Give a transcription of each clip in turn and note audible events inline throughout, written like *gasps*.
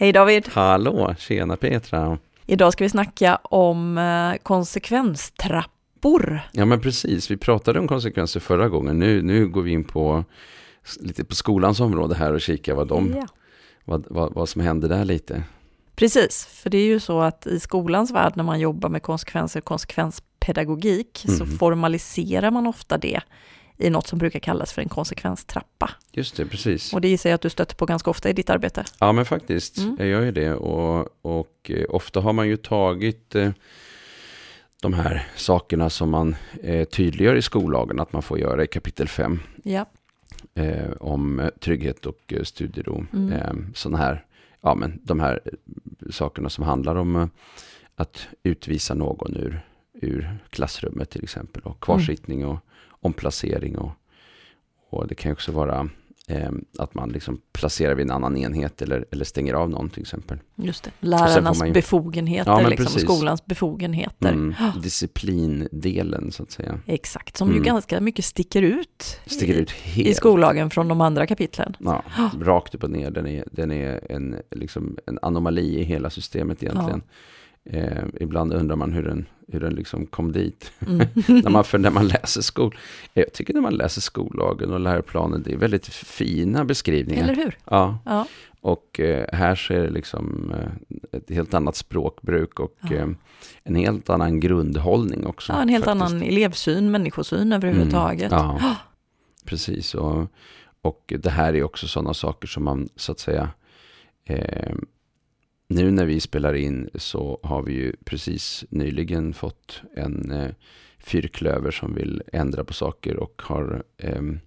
Hej David! Hallå, tjena Petra! Idag ska vi snacka om eh, konsekvenstrappor. Ja men precis, vi pratade om konsekvenser förra gången. Nu, nu går vi in på lite på skolans område här och kika vad, de, Ja. vad, vad, vad som händer där lite. Precis, för det är ju så att i skolans värld när man jobbar med konsekvenser och konsekvenspedagogik så Mhm. formaliserar man ofta det i något som brukar kallas för en konsekvenstrappa. Just det, precis. Och det gissar jag att du stöter på ganska ofta i ditt arbete. Ja men faktiskt, Mm. jag gör ju det. Och, och eh, ofta har man ju tagit eh, de här sakerna som man eh, tydliggör i skollagen att man får göra i kapitel 5. Ja, eh, om eh, trygghet och eh, studiero. Mm. Eh, sådana här, ja men de här sakerna som handlar om att utvisa någon ur, ur klassrummet till exempel. Och kvarsittning och omplacering och, och det kan ju också vara eh, att man liksom placerar vid en annan enhet eller, eller stänger av någon till exempel. just det. Lärarnas ju- befogenheter, Ja, liksom, precis. skolans befogenheter. Mm, *gasps* disciplindelen så att säga. Exakt, som ju Mm. ganska mycket sticker ut, Sticker ut i, skollagen från de andra kapitlen. Ja, *gasps* rakt upp och ner. Den är, den är en, liksom en anomali i hela systemet egentligen. Eh, ibland undrar man hur den, hur den liksom kom dit. Mm. *laughs* när man, för när man läser skol... Jag tycker när man läser skollagen och läroplanen, det är väldigt fina beskrivningar. Eller hur? Ja, Ja. och eh, här så är det liksom eh, ett helt annat språkbruk och Ja. eh, en helt annan grundhållning också. ja, en helt faktiskt. annan elevsyn, människosyn överhuvudtaget. Mm, ja, precis. Och, och det här är också sådana saker som man så att säga eh, nu när vi spelar in så har vi ju precis nyligen fått en eh, fyrklöver som vill ändra på saker och har ehm,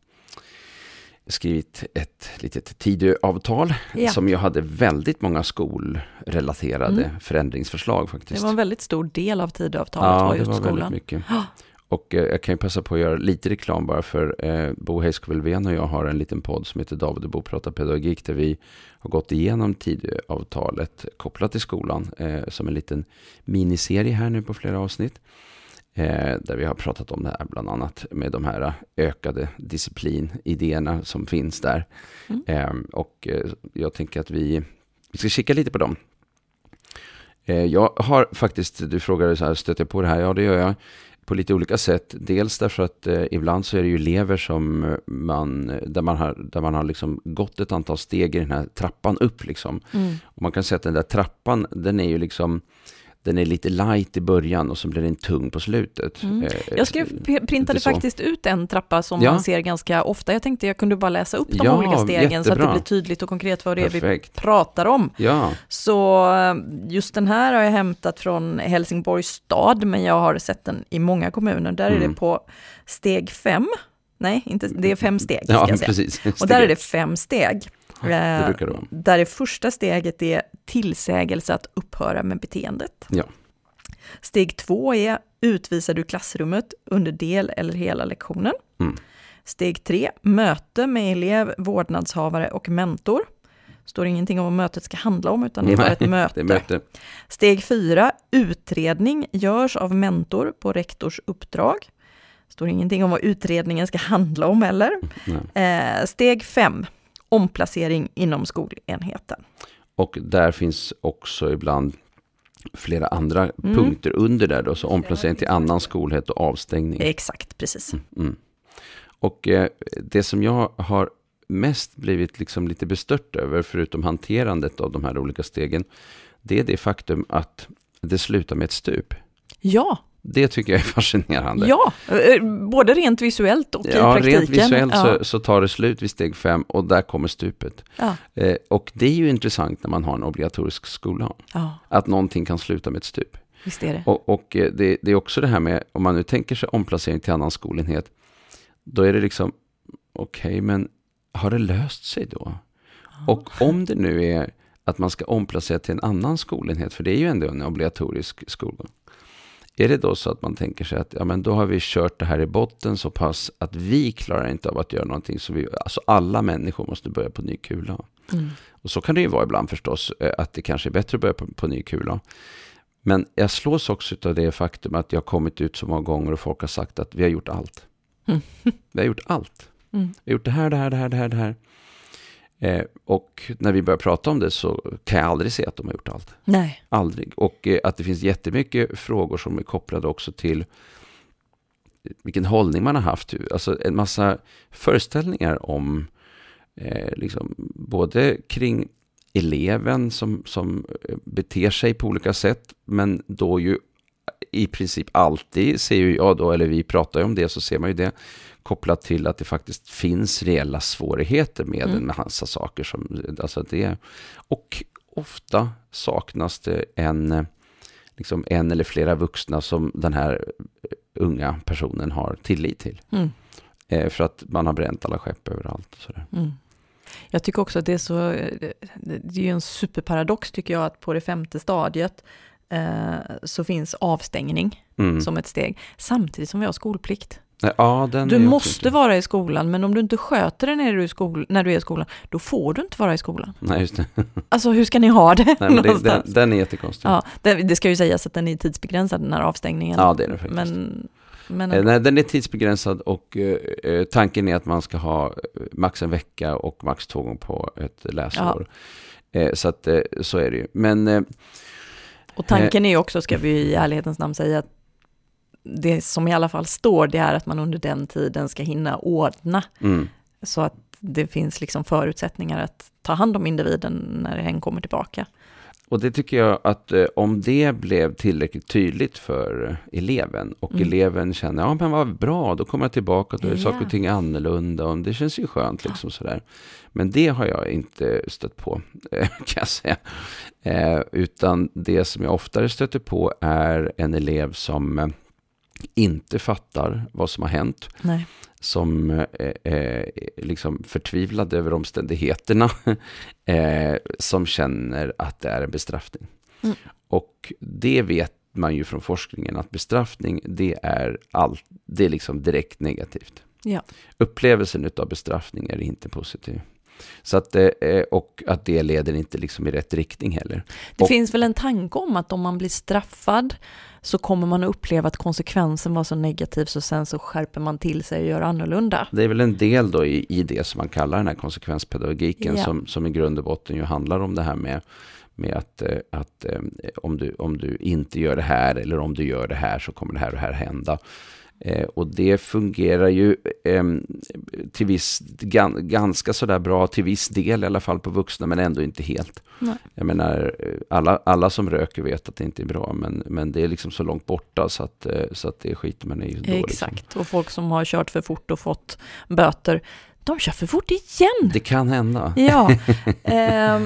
skrivit ett litet Tidöavtal Ja. som ju hade väldigt många skolrelaterade Mm. förändringsförslag Det faktiskt. var en väldigt stor del av Tidöavtalet Ja, var det just var skolan. mycket. *gasps* Och eh, jag kan ju passa på att göra lite reklam bara för eh, Bo Heiskov-Elfven och jag har en liten podd som heter David och Bo pratar pedagogik där vi har gått igenom Tidöavtalet kopplat till skolan eh, som en liten miniserie här nu på flera avsnitt. Eh, där vi har pratat om det här bland annat med de här ökade disciplinidéerna som finns där. Mm. Eh, och jag tänker att vi, vi ska kika lite på dem. Jag har faktiskt, du frågade så här, stöter jag på det här? Ja, det gör jag på lite olika sätt. Dels därför att eh, ibland så är det ju elever som eh, man, där man har, där man har liksom gått ett antal steg i den här trappan upp liksom. Mm. Och man kan säga att den där trappan, den är ju liksom, den är lite light i början och så blir den tung på slutet. Mm. Eh, Jag skrev, p- printade faktiskt ut en trappa som Ja. man ser ganska ofta. Jag tänkte jag kunde bara läsa upp de Ja, olika stegen så att det jättebra. blir tydligt och konkret vad det är vi Perfekt. pratar om. Ja, Så eh, just den här har jag hämtat från Helsingborgs stad, men jag har sett den i många kommuner. Där är Mm. det på steg fem. Nej, inte, det är fem steg. ska ja jag säga. precis. Och där är det fem steg. Det Eh, brukar det vara. Där det första steget är tillsägelse att upphöra med beteendet. Ja. Steg två är utvisar du klassrummet under del eller hela lektionen. Mm. Steg tre, möte med elev, vårdnadshavare och mentor. Står ingenting om vad mötet ska handla om, utan det är bara ett *laughs* möte. Det möte. Steg fyra, utredning görs av mentor på rektors uppdrag. Står ingenting om vad utredningen ska handla om heller. Eh, steg fem, omplacering inom skolenheten. Och där finns också ibland flera andra Mm. punkter under där då, så omplacering till annan skolhet och avstängning. Exakt, precis. Mm. Och eh, det som jag har mest blivit liksom lite bestört över, förutom hanterandet av de här olika stegen, det är det faktum att det slutar med ett stup. Ja, Det tycker jag är *laughs* fascinerande. ja, eh, både rent visuellt och i Ja, praktiken. rent visuellt ja. så, så tar det slut vid steg fem och där kommer stupet. Ja, Eh, och det är ju intressant när man har en obligatorisk skola, att någonting kan sluta med ett stup. visst är det. Och, och eh, det, det är också det här med, om man nu tänker sig omplacering till annan skolenhet, då är det liksom, okej, men har det löst sig då? Och om det nu är att man ska omplacera till en annan skolenhet, för det är ju ändå en obligatorisk skolgång. Är det då så att man tänker sig att ja, men då har vi kört det här i botten så pass att vi klarar inte av att göra någonting, så vi, alltså alla människor måste börja på ny kula. Mm. Och så kan det ju vara ibland förstås, eh, att det kanske är bättre att börja på, på ny kula. Men jag slås också av det faktum att jag har kommit ut så många gånger och folk har sagt att vi har gjort allt. Mm. Vi har gjort allt. Mm. Vi har gjort det här, det här, det här, det här, det här. Eh, och när vi börjar prata om det så kan jag aldrig se att de har gjort allt. Nej. Aldrig. Och eh, att det finns jättemycket frågor som är kopplade också till vilken hållning man har haft. Alltså en massa föreställningar om eh, liksom, både kring eleven som, som eh, beter sig på olika sätt, men då ju i princip alltid ser ju jag då, eller vi pratar ju om det, så ser man ju det kopplat till att det faktiskt finns reella svårigheter med mm. en massa saker. Som, alltså det, och ofta saknas det en, liksom en eller flera vuxna som den här unga personen har tillit till. Mm. Eh, för att man har bränt alla skepp överallt. Och sådär. Mm. Jag tycker också att det är så, det är en superparadox tycker jag att på det femte stadiet eh, så finns avstängning mm. som ett steg, samtidigt som vi har skolplikt. Ja, du måste inte. vara i skolan, men om du inte sköter dig när du, skol, när du är i skolan, då får du inte vara i skolan. Nej, just det. *laughs* Alltså hur ska ni ha det? Nej, det den, den är jättekonstig. Ja, det, det, ska ju sägas att den är tidsbegränsad, den här avstängningen. Ja, det är den faktiskt. Men, men... Eh, nej, den är tidsbegränsad och eh, tanken är att man ska ha eh, max en vecka och max två gånger på ett läsår. Ja. Eh, så att, eh, så är det ju. Men... Eh, och tanken är också, ska vi i ärlighetens namn säga, att det som i alla fall står, det är att man under den tiden ska hinna ordna. Mm. Så att det finns liksom förutsättningar att ta hand om individen när hen kommer tillbaka. Och det tycker jag att eh, om det blev tillräckligt tydligt för eh, eleven och mm. eleven känner, ja men vad bra, då kommer jag tillbaka, då är yeah. saker och ting annorlunda och det känns ju skönt liksom ja. sådär. Men det har jag inte stött på, *laughs* kan jag säga. Eh, utan det som jag oftare stöter på är en elev som eh, inte fattar vad som har hänt. Nej. Som eh, eh, liksom förtvivlad över omständigheterna. *laughs* eh, som känner att det är en bestraffning. Mm. Och det vet man ju från forskningen att bestraffning det är, all, det är liksom direkt negativt. Ja. Upplevelsen av bestraffning är inte positiv. Så att, eh, och att det leder inte liksom i rätt riktning heller. Det och, finns väl en tanke om att om man blir straffad så kommer man att uppleva att konsekvensen var så negativ så sen så skärper man till sig och gör annorlunda. Det är väl en del då i, i det som man kallar den här konsekvenspedagogiken ja. som, som i grund och botten ju handlar om det här med med att, eh, att eh, om, du, om du inte gör det här eller om du gör det här så kommer det här och det här hända. Eh, och det fungerar ju eh, till viss, gan, ganska sådär bra till viss del i alla fall på vuxna men ändå inte helt. Nej. Jag menar, alla, alla som röker vet att det inte är bra men, men det är liksom så långt borta så att, eh, så att det skiter man i. Då, Exakt, liksom. och folk som har kört för fort och fått böter, de kör för fort igen. Det kan hända. Ja. *laughs* Eh,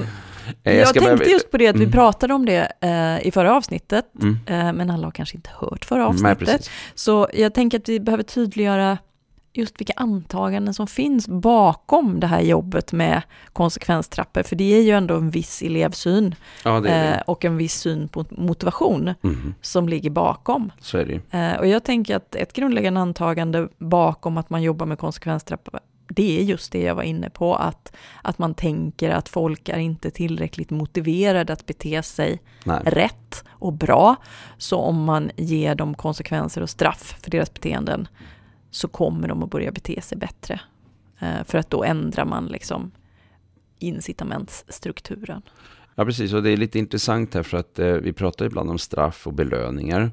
jag, jag tänkte bara... just på det, att vi mm. pratade om det eh, i förra avsnittet, mm. eh, men alla har kanske inte hört förra avsnittet. Nej, så jag tänker att vi behöver tydliggöra just vilka antaganden som finns bakom det här jobbet med konsekvenstrappor, för det är ju ändå en viss elevsyn ja, det det. Eh, och en viss syn på motivation mm. som ligger bakom. Eh, och jag tänker att ett grundläggande antagande bakom att man jobbar med konsekvenstrappor det är just det jag var inne på, att, att man tänker att folk är inte tillräckligt motiverade att bete sig Nej. rätt och bra. Så om man ger dem konsekvenser och straff för deras beteenden så kommer de att börja bete sig bättre. Eh, för att då ändrar man liksom incitamentsstrukturen. Ja, precis. Och det är lite intressant här för att eh, vi pratar ibland om straff och belöningar.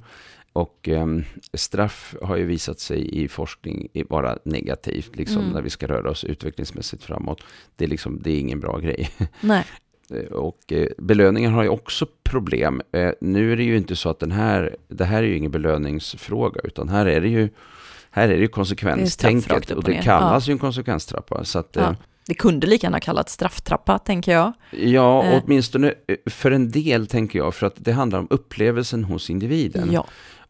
Och eh, straff har ju visat sig i forskning vara negativt, liksom mm. när vi ska röra oss utvecklingsmässigt framåt. Det är, liksom, det är ingen bra grej. *laughs* Nej. Eh, och eh, belöningar har ju också problem. Eh, nu är det ju inte så att den här, det här är ju ingen belöningsfråga, utan här är det ju, här är det ju konsekvenstänket och det kallas ja. ju en konsekvenstrappa. Så att, ja. Eh, det kunde lika gärna kallats strafftrappa, tänker jag. Ja, eh. åtminstone för en del, tänker jag, för att det handlar om upplevelsen hos individen. Ja.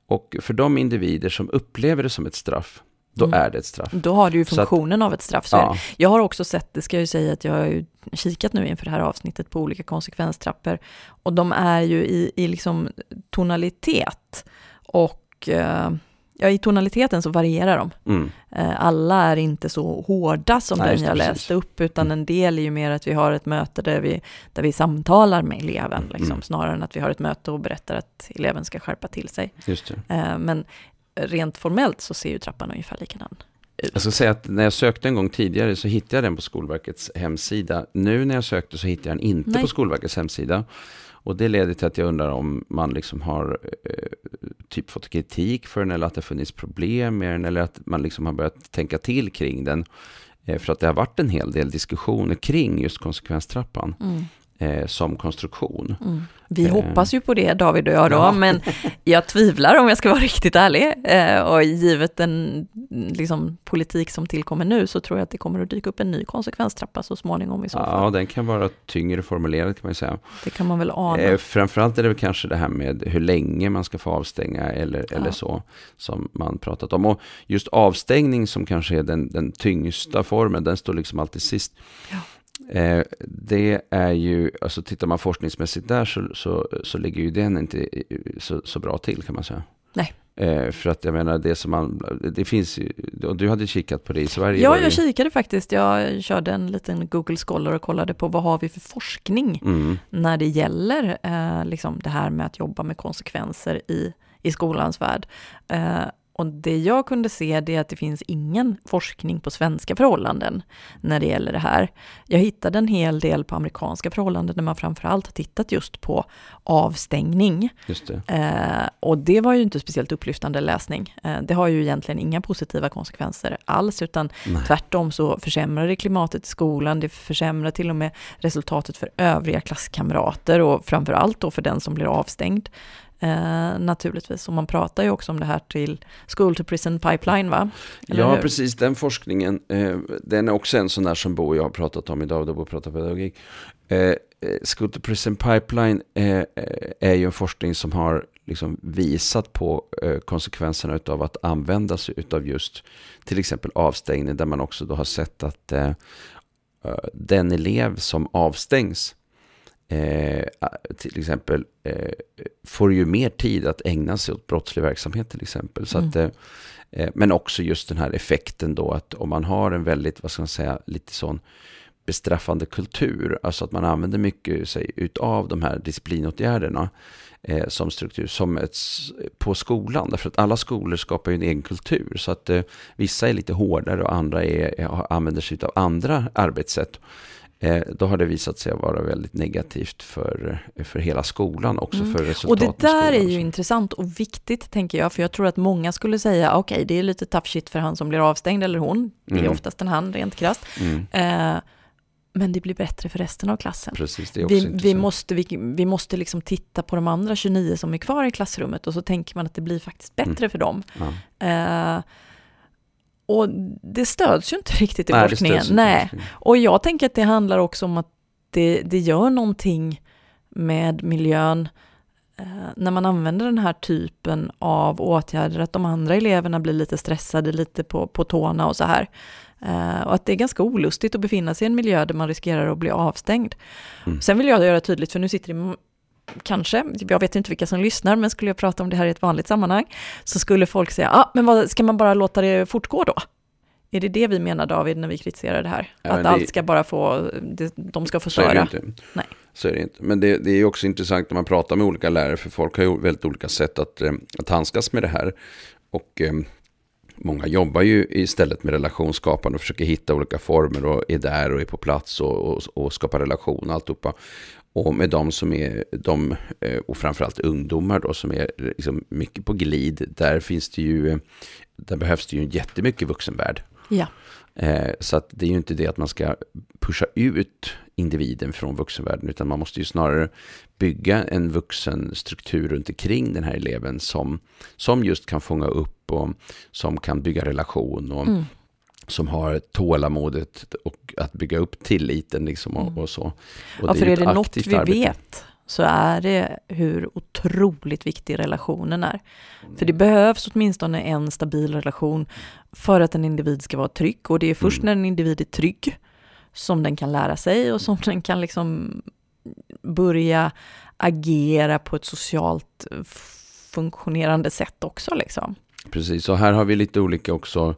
Och för de individer som upplever det som ett straff, då mm. är det ett straff. Då har du ju funktionen att, av ett straff. Ja. Jag har också sett, det ska jag ju säga att jag har ju kikat nu inför det här avsnittet på olika konsekvenstrappor. Och de är ju i, i liksom tonalitet. Och eh, ja, i tonaliteten så varierar de. Mm. Eh, alla är inte så hårda som Nej, den jag precis. läste upp, utan mm. en del är ju mer att vi har ett möte där vi, där vi samtalar med eleven, liksom, mm. snarare än att vi har ett möte och berättar att eleven ska skärpa till sig. Eh, men rent formellt så ser ju trappan ungefär likadan Jag ska säga att när jag sökte en gång tidigare så hittade jag den på Skolverkets hemsida. Nu när jag sökte så hittade jag den inte Nej. på Skolverkets hemsida. Och det leder till att jag undrar om man liksom har eh, typ fått kritik för den eller att det funnits problem med den eller att man liksom har börjat tänka till kring den. Eh, för att det har varit en hel del diskussioner kring just konsekvenstrappan Mm eh, som konstruktion. Mm. Vi Eh. hoppas ju på det, David och jag då, Ja. *laughs* men jag tvivlar om jag ska vara *laughs* riktigt ärlig. Eh, och givet den liksom, politik som tillkommer nu så tror jag att det kommer att dyka upp en ny konsekvenstrappa så småningom i så fall. Ja, den kan vara tyngre formulerad kan man ju säga. Det kan man väl ana. Eh, framförallt är det väl kanske det här med hur länge man ska få avstänga eller, eller Ja. så som man pratat om. Och just avstängning som kanske är den, den tyngsta formen, den står liksom alltid sist. Ja. Eh, det är ju, alltså tittar man forskningsmässigt där så, så, så ligger ju den inte så, så bra till kan man säga. Nej. Eh, för att jag menar det som man, det finns ju, och du hade kikat på det i Sverige. Ja, jag kikade faktiskt. Jag körde en liten Google Scholar och kollade på vad har vi för forskning Mm, när det gäller eh, liksom det här med att jobba med konsekvenser i, i skolans värld. Eh, och det jag kunde se det är att det finns ingen forskning på svenska förhållanden när det gäller det här. Jag hittade en hel del på amerikanska förhållanden där man framförallt har tittat just på avstängning. just det. Eh, och det var ju inte speciellt upplyftande läsning. Eh, det har ju egentligen inga positiva konsekvenser alls, utan Nej. tvärtom så försämrar det klimatet i skolan, det försämrar till och med resultatet för övriga klasskamrater och framför allt då för den som blir avstängd. Eh, naturligtvis, och man pratar ju också om det här till School to Prison Pipeline va? Eller Ja, hur? precis. Den forskningen, eh, den är också en sån där som Bo och jag har pratat om idag, då Bo pratar pedagogik. Eh, eh, School to Prison Pipeline eh, är ju en forskning som har liksom visat på eh, konsekvenserna av att använda sig utav just till exempel avstängning, där man också då har sett att den elev som avstängs Eh, till exempel eh, får ju mer tid att ägna sig åt brottslig verksamhet till exempel. Så Mm. att, eh, eh, men också just den här effekten då att om man har en väldigt, vad ska man säga, lite sån bestraffande kultur, alltså att man använder mycket sig utav de här disciplinåtgärderna eh, som struktur, som ett, på skolan. Därför att alla skolor skapar ju en egen kultur. Så att eh, vissa är lite hårdare och andra är, är, använder sig av andra arbetssätt. Eh, då har det visat sig vara väldigt negativt för, för hela skolan, också Mm. för resultaten Och det där är ju intressant och viktigt tänker jag, för jag tror att många skulle säga, okej, det är lite tough shit för han som blir avstängd eller hon, det är Mm. oftast en han rent krasst, Mm, eh, men det blir bättre för resten av klassen. precis, det är också Vi, vi, måste, vi, vi måste liksom titta på de andra 29 som är kvar i klassrummet och så tänker man att det blir faktiskt Mm. bättre för dem. Ja. Eh, och det stöds ju inte riktigt i Nej, forskningen. Nej. Och jag tänker att det handlar också om att det, det gör någonting med miljön eh, när man använder den här typen av åtgärder, att de andra eleverna blir lite stressade, lite på, på tårna och så här. Eh, och att det är ganska olustigt att befinna sig i en miljö där man riskerar att bli avstängd. Mm. Sen vill jag göra tydligt, för nu sitter det kanske, jag vet inte vilka som lyssnar, men skulle jag prata om det här i ett vanligt sammanhang, så skulle folk säga, ah, men vad, ska man bara låta det fortgå då? Är det det vi menar David när vi kritiserar det här? Ja, att det- allt ska bara få, det, de ska få störa? Nej. Så är det inte. Men det, det är också intressant när man pratar med olika lärare, för folk har ju väldigt olika sätt att, eh, att handskas med det här. Och eh, många jobbar ju istället med relationsskapande och försöker hitta olika former och är där och är på plats och, och, och skapar relation och alltihopa. Och med de som är, de, eh, och framförallt ungdomar då, som är liksom mycket på glid, där finns det ju, eh, där behövs det ju jättemycket vuxenvärld. Ja. Eh, så att det är ju inte det att man ska pusha ut individen från vuxenvärlden, utan man måste ju snarare bygga en vuxenstruktur runt omkring den här eleven som, som just kan fånga upp och som kan bygga relation och Mm. Som har tålamodet och att bygga upp tilliten liksom och, Mm. och så. Och Ja, för ju är ett det något vi arbete. vet så är det hur otroligt viktig relationen är. För det behövs åtminstone en stabil relation för att en individ ska vara trygg. Och det är först Mm. när en individ är trygg som den kan lära sig och som den kan liksom börja agera på ett socialt funktionerande sätt också. Liksom. Precis, och här har vi lite olika också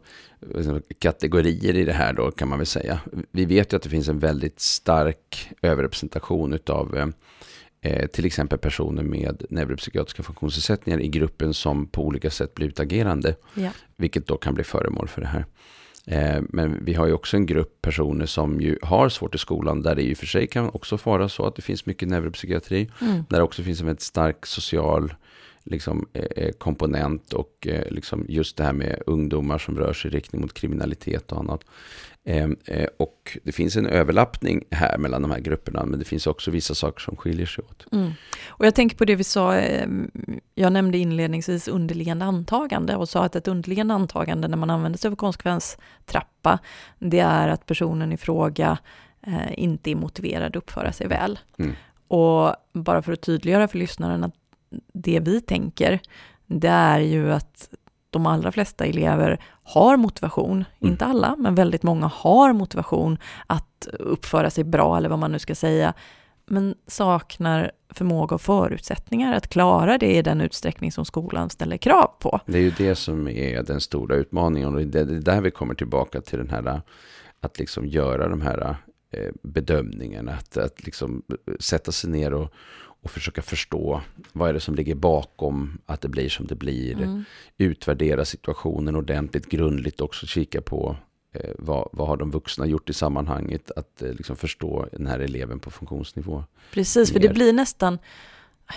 eh, kategorier i det här då kan man väl säga. Vi vet ju att det finns en väldigt stark överrepresentation av eh, eh, till exempel personer med neuropsykiatriska funktionsnedsättningar i gruppen som på olika sätt blir utagerande, Ja. vilket då kan bli föremål för det här. Eh, men vi har ju också en grupp personer som ju har svårt i skolan, där det i och för sig kan också vara så att det finns mycket neuropsykiatri, Mm. där det också finns en väldigt stark social liksom, eh, eh, komponent och eh, liksom just det här med ungdomar som rör sig i riktning mot kriminalitet och annat. Eh, eh, och det finns en överlappning här mellan de här grupperna, men det finns också vissa saker som skiljer sig åt. Mm. Och jag tänker på det vi sa, eh, jag nämnde inledningsvis underliggande antagande och sa att ett underliggande antagande när man använder sig av konsekvenstrappa, det är att personen i fråga eh, inte är motiverad att uppföra sig väl. Mm. Och bara för att tydliggöra för lyssnaren att det vi tänker, det är ju att de allra flesta elever har motivation, Mm. inte alla, men väldigt många har motivation att uppföra sig bra, eller vad man nu ska säga, men saknar förmåga och förutsättningar att klara det i den utsträckning som skolan ställer krav på. Det är ju det som är den stora utmaningen och det är där vi kommer tillbaka till den här att liksom göra de här eh, bedömningarna, att, att liksom sätta sig ner och, och försöka förstå vad är det som ligger bakom att det blir som det blir. Mm. Utvärdera situationen ordentligt, grundligt också kika på eh, vad, vad har de vuxna gjort i sammanhanget, att eh, liksom förstå den här eleven på funktionsnivå. Precis, för det blir nästan,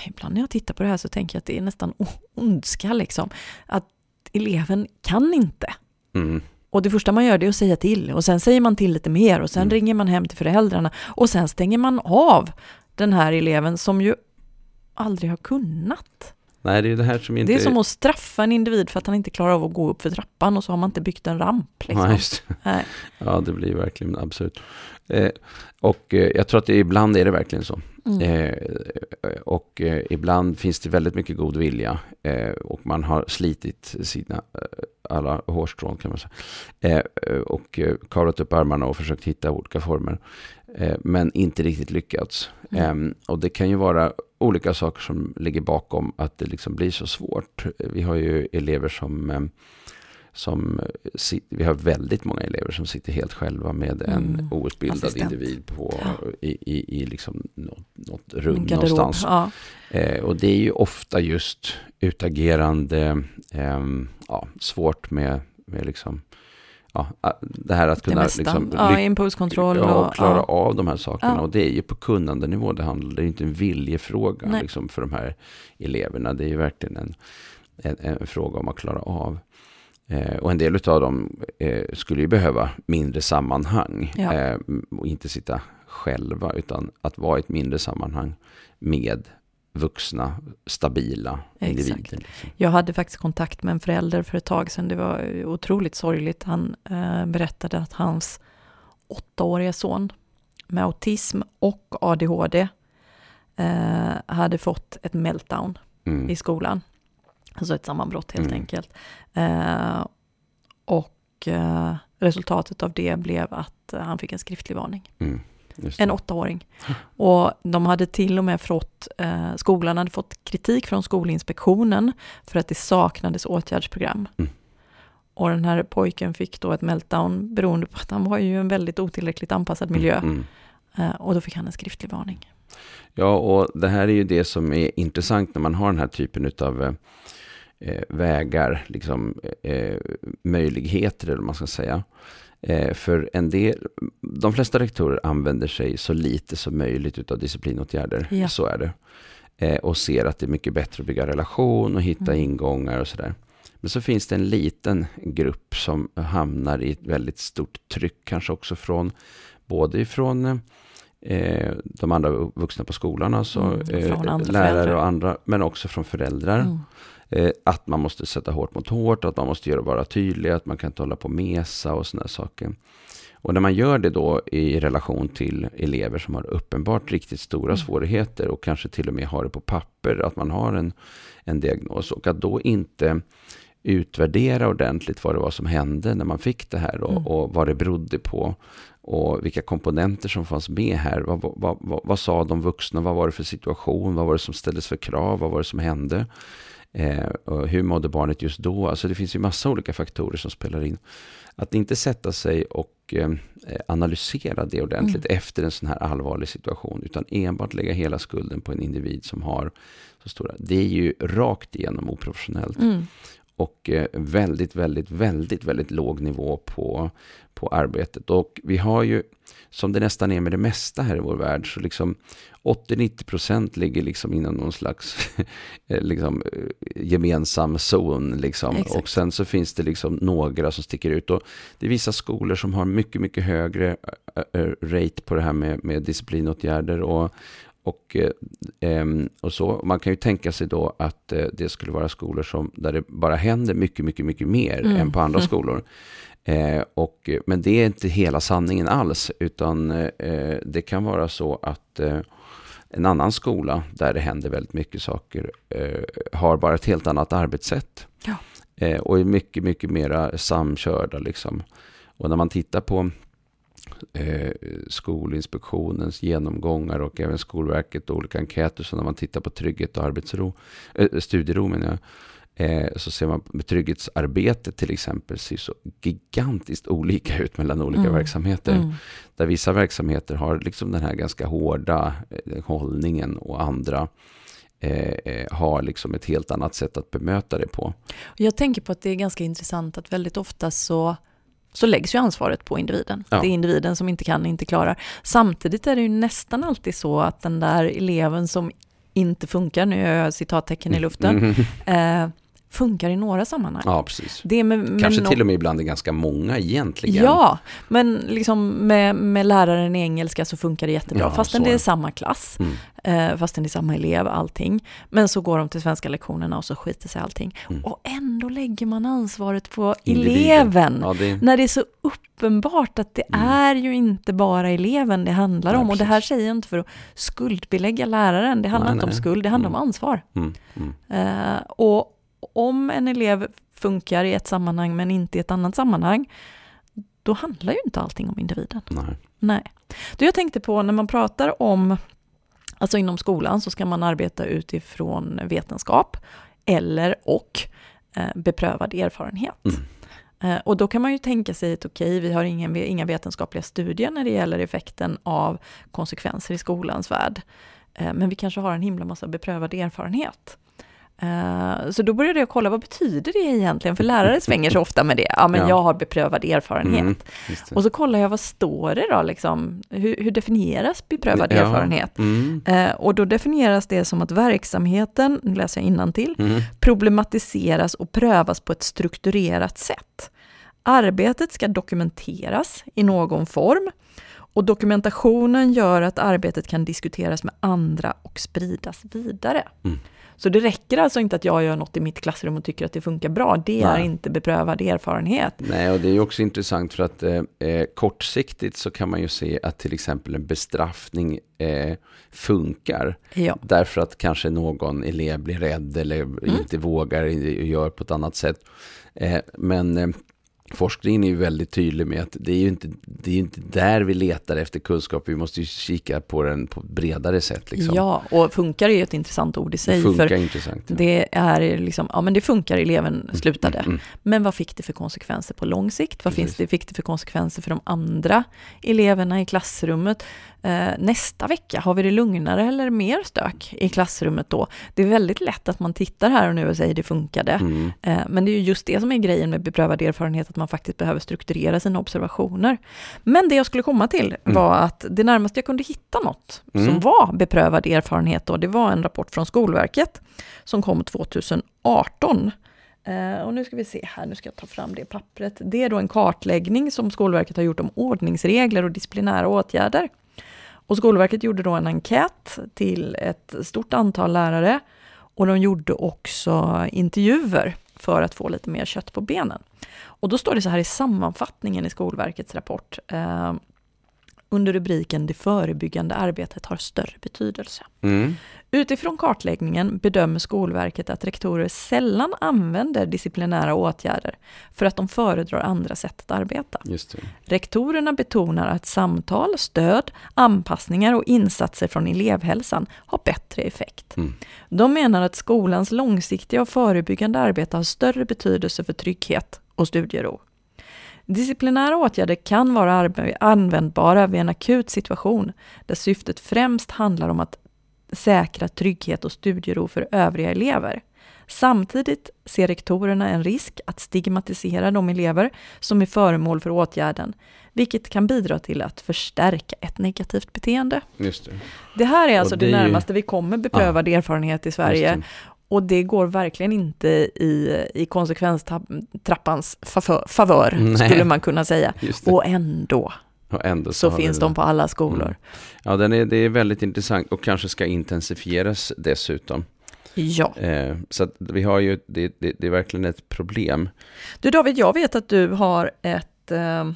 ibland när jag tittar på det här så tänker jag att det är nästan ondska liksom, att eleven kan inte. Mm. Och det första man gör det är att säga till och sen säger man till lite mer och sen Mm. ringer man hem till föräldrarna och sen stänger man av den här eleven som ju aldrig har kunnat. Nej, det är det här som inte... Det är som att straffa en individ för att han inte klarar av att gå upp för trappan och så har man inte byggt en ramp. Liksom. Det. Nej. Ja, det blir verkligen absurt. Eh, och eh, jag tror att det, ibland är det verkligen så. Mm. Eh, och eh, ibland finns det väldigt mycket god vilja. Eh, och man har slitit sina eh, alla hårstrån kan man säga. Eh, eh, och eh, kavlat upp armarna och försökt hitta olika former. Eh, men inte riktigt lyckats. Mm. Eh, och det kan ju vara olika saker som ligger bakom att det liksom blir så svårt. Vi har ju elever som eh, som eh, vi har väldigt många elever som sitter helt själva med en Mm. outbildad Assistent. individ på, Ja. i, i, i liksom något, något rum garderob. någonstans. Ja. Eh, och det är ju ofta just utagerande, ehm, ja, svårt med, med liksom, ja, a- det här att kunna liksom, ja, impulskontroll ja, och och klara ja. av de här sakerna. Och det är ju på kunnandenivå det handlar, det är inte en viljefråga liksom, för de här eleverna. Det är ju verkligen en, en, en fråga om att klara av. Eh, och en del av dem eh, skulle ju behöva mindre sammanhang. Eh, och inte sitta själva, utan att vara i ett mindre sammanhang med vuxna, stabila Exakt. individer. Liksom. Jag hade faktiskt kontakt med en förälder för ett tag sedan. Det var otroligt sorgligt. Han eh, berättade att hans åttaåriga son med autism och ADHD eh, hade fått ett meltdown Mm. i skolan. Alltså ett sammanbrott helt Mm. enkelt. Eh, och eh, resultatet av det blev att han fick en skriftlig varning. Mm. En åttaåring. Och de hade till och med fått, eh, skolan hade fått kritik från Skolinspektionen för att det saknades åtgärdsprogram. Mm. Och den här pojken fick då ett meltdown beroende på att han var ju en väldigt otillräckligt anpassad miljö. Mm. Eh, och då fick han en skriftlig varning. Ja, och det här är ju det som är intressant när man har den här typen av eh, vägar, liksom eh, möjligheter eller vad man ska säga. Eh, för en del, de flesta rektorer använder sig så lite som möjligt av disciplinåtgärder. Ja. Så är det. Eh, och ser att det är mycket bättre att bygga relation och hitta Mm. ingångar och sådär. Men så finns det en liten grupp som hamnar i ett väldigt stort tryck, kanske också från både ifrån eh, de andra vuxna på skolan, alltså Mm, eh, lärare föräldrar. och andra, men också från föräldrar. Mm. Eh, att man måste sätta hårt mot hårt, att man måste göra vara tydlig, att man kan inte hålla på och mesa och sådana saker. Och när man gör det då i relation till elever som har uppenbart riktigt stora Mm. svårigheter och kanske till och med har det på papper, att man har en, en diagnos och att då inte utvärdera ordentligt vad det var som hände när man fick det här och, Mm. och vad det berodde på och vilka komponenter som fanns med här. Vad, vad, vad, vad, vad sa de vuxna? Vad var det för situation? Vad var det som ställdes för krav? Vad var det som hände? Eh, och hur mådde barnet just då? Alltså det finns ju massa olika faktorer som spelar in. Att inte sätta sig och eh, analysera det ordentligt efter en sån här allvarlig situation, utan enbart lägga hela skulden på en individ som har så stora. Det är ju rakt igenom oprofessionellt. Mm. Och eh, väldigt, väldigt, väldigt, väldigt låg nivå på, på arbetet. Och vi har ju, som det nästan är med det mesta här i vår värld, så liksom 80-90% ligger liksom inom någon slags *laughs* eh, liksom, eh, gemensam zon. Liksom. Och sen så finns det liksom några som sticker ut. Och det är vissa skolor som har mycket, mycket högre rate på det här med, med disciplinåtgärder. Och, och, eh, och så. Man kan ju tänka sig då att eh, det skulle vara skolor som, där det bara händer mycket, mycket, mycket mer mm. än på andra *laughs* skolor. Eh, och, men det är inte hela sanningen alls, utan det kan vara så att en annan skola där det händer väldigt mycket saker har bara ett helt annat arbetssätt. Ja. och är mycket, mycket mera samkörda liksom. Och när man tittar på eh, Skolinspektionens genomgångar och även Skolverket och olika enkäter. Så när man tittar på trygghet och arbetsro, eh, studiero menar jag, eh, så ser man med trygghetsarbetet till exempel ser så gigantiskt olika ut mellan olika mm. verksamheter. Mm. Där vissa verksamheter har liksom den här ganska hårda eh, hållningen och andra Eh, eh, har liksom ett helt annat sätt att bemöta det på. Jag tänker på att det är ganska intressant att väldigt ofta så så läggs ju ansvaret på individen. Ja. Det är individen som inte kan, inte klarar. Samtidigt är det ju nästan alltid så att den där eleven som inte funkar, nu gör jag citattecken i luften, mm. eh, funkar i några sammanhang. Ja, precis. Det med, med Kanske no till och med ibland är ganska många egentligen. Ja, men liksom med, med läraren i engelska så funkar det jättebra, ja, fastän det är samma klass, mm. eh, fastän det är samma elev, allting. Men så går de till svenska lektionerna och så skiter sig allting. Mm. Och ändå lägger man ansvaret på Individen. eleven, ja, det... när det är så uppenbart att det mm. är ju inte bara eleven det handlar om. och det här säger jag inte för att skuldbelägga läraren, det handlar nej, inte nej. om skuld, det handlar om mm. ansvar. Mm, mm. Eh, och om en elev funkar i ett sammanhang men inte i ett annat sammanhang, då handlar ju inte allting om individen. Nej. Nej. Du, jag tänkte på när man pratar om, alltså inom skolan så ska man arbeta utifrån vetenskap eller och eh, beprövad erfarenhet. Mm. Eh, och då kan man ju tänka sig att okej, okay, vi har ingen, inga vetenskapliga studier när det gäller effekten av konsekvenser i skolans värld. Eh, men vi kanske har en himla massa beprövad erfarenhet. Uh, så då började jag kolla, vad betyder det egentligen? För lärare svänger sig ofta med det. Ja, men ja. jag har beprövad erfarenhet. Mm, och så kollar jag, vad står det då? Liksom, hur, hur definieras beprövad ja. erfarenhet? Mm. Uh, och då definieras det som att verksamheten, nu läser jag till, mm. problematiseras och prövas på ett strukturerat sätt. Arbetet ska dokumenteras i någon form och dokumentationen gör att arbetet kan diskuteras med andra och spridas vidare. Mm. Så det räcker alltså inte att jag gör något i mitt klassrum och tycker att det funkar bra. Det Nej. är inte beprövad erfarenhet. Nej, och det är också intressant för att eh, eh, kortsiktigt så kan man ju se att till exempel en bestraffning eh, funkar. Ja. Därför att kanske någon elev blir rädd eller mm. inte vågar göra på ett annat sätt. Eh, men eh, Forskningen är ju väldigt tydlig med att det är ju inte, det är inte där vi letar efter kunskap. Vi måste ju kika på den på ett bredare sätt. Liksom. Ja, och funkar är ju ett intressant ord i sig. Funkar för intressant. Ja. Det är liksom, ja men det funkar, eleven mm, slutade. Mm, mm. Men vad fick det för konsekvenser på lång sikt? Vad finns det, fick det för konsekvenser för de andra eleverna i klassrummet? Eh, nästa vecka, har vi det lugnare eller mer stök i klassrummet då? Det är väldigt lätt att man tittar här och nu och säger det funkade. Mm. Eh, men det är ju just det som är grejen med beprövad erfarenhet, att man faktiskt behöver strukturera sina observationer. Men det jag skulle komma till mm. var att det närmaste jag kunde hitta något mm. som var beprövad erfarenhet då, det var en rapport från Skolverket som kom 2018. Uh, och nu ska vi se här, nu ska jag ta fram det pappret. Det är då en kartläggning som Skolverket har gjort om ordningsregler och disciplinära åtgärder. Och Skolverket gjorde då en enkät till ett stort antal lärare och de gjorde också intervjuer för att få lite mer kött på benen. Och då står det så här i sammanfattningen i Skolverkets rapport. Eh, under rubriken Det förebyggande arbetet har större betydelse. Mm. Utifrån kartläggningen bedömer Skolverket att rektorer sällan använder disciplinära åtgärder för att de föredrar andra sätt att arbeta. Rektorerna betonar att samtal, stöd, anpassningar och insatser från elevhälsan har bättre effekt. Mm. De menar att skolans långsiktiga och förebyggande arbete har större betydelse för trygghet och studiero. Disciplinära åtgärder kan vara användbara vid en akut situation där syftet främst handlar om att säkra trygghet och studiero för övriga elever. Samtidigt ser rektorerna en risk att stigmatisera de elever som är föremål för åtgärden, vilket kan bidra till att förstärka ett negativt beteende. Just det. Det här är alltså det det, ju- närmaste vi kommer beprövad erfarenhet i Sverige. Och det går verkligen inte i, i konsekvenstrappans favör, favör skulle man kunna säga. Och ändå så finns de på alla skolor. Mm. Ja, den är, det är väldigt intressant och kanske ska intensifieras dessutom. Ja. Eh, så vi har ju, det, det, det är verkligen ett problem. Du David, jag vet att du har ett eh,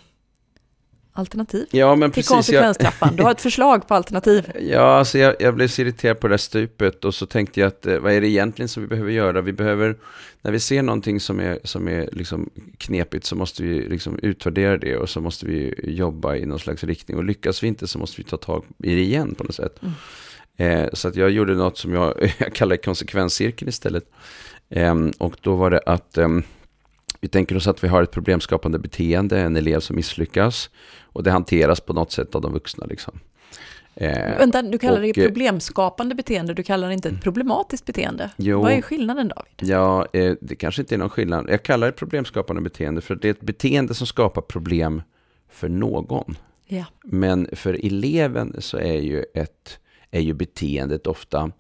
alternativ Ja, men till precis. Jag, konsekvenstrappan. Du har ett *laughs* förslag på alternativ. ja, alltså jag, jag blev så irriterad på det där stupet och så tänkte jag att eh, vad är det egentligen som vi behöver göra? Vi behöver, när vi ser någonting som är, som är liksom knepigt så måste vi liksom utvärdera det och så måste vi jobba i någon slags riktning. Och lyckas vi inte så måste vi ta tag i det igen på något sätt. Mm. Eh, så att jag gjorde något som jag, *laughs* jag kallar konsekvenscirkel istället. Ehm, och då var det att ehm, vi tänker oss att vi har ett problemskapande beteende, en elev som misslyckas. Och det hanteras på något sätt av de vuxna. Liksom. Eh, Vänta, du kallar det och, eh, problemskapande beteende, du kallar det inte ett problematiskt beteende. Jo. Vad är skillnaden David? Ja, eh, det kanske inte är någon skillnad. Jag kallar det problemskapande beteende för det är ett beteende som skapar problem för någon. Ja. Men för eleven så är ju, ett, är ju beteendet ofta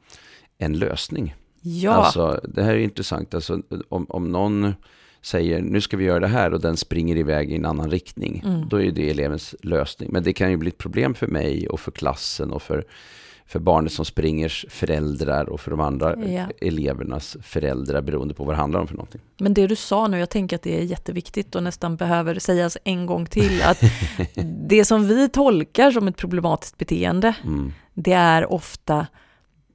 en lösning. Ja, Alltså, det här är intressant. Alltså, om, om någon säger nu ska vi göra det här och den springer iväg i en annan riktning, Mm. då är det elevens lösning. Men det kan ju bli ett problem för mig och för klassen och för, för barnet som springers föräldrar och för de andra Ja. elevernas föräldrar beroende på vad det handlar om för någonting. men det du sa nu, jag tänker att det är jätteviktigt och nästan behöver sägas en gång till, att *laughs* det som vi tolkar som ett problematiskt beteende, Mm. det är ofta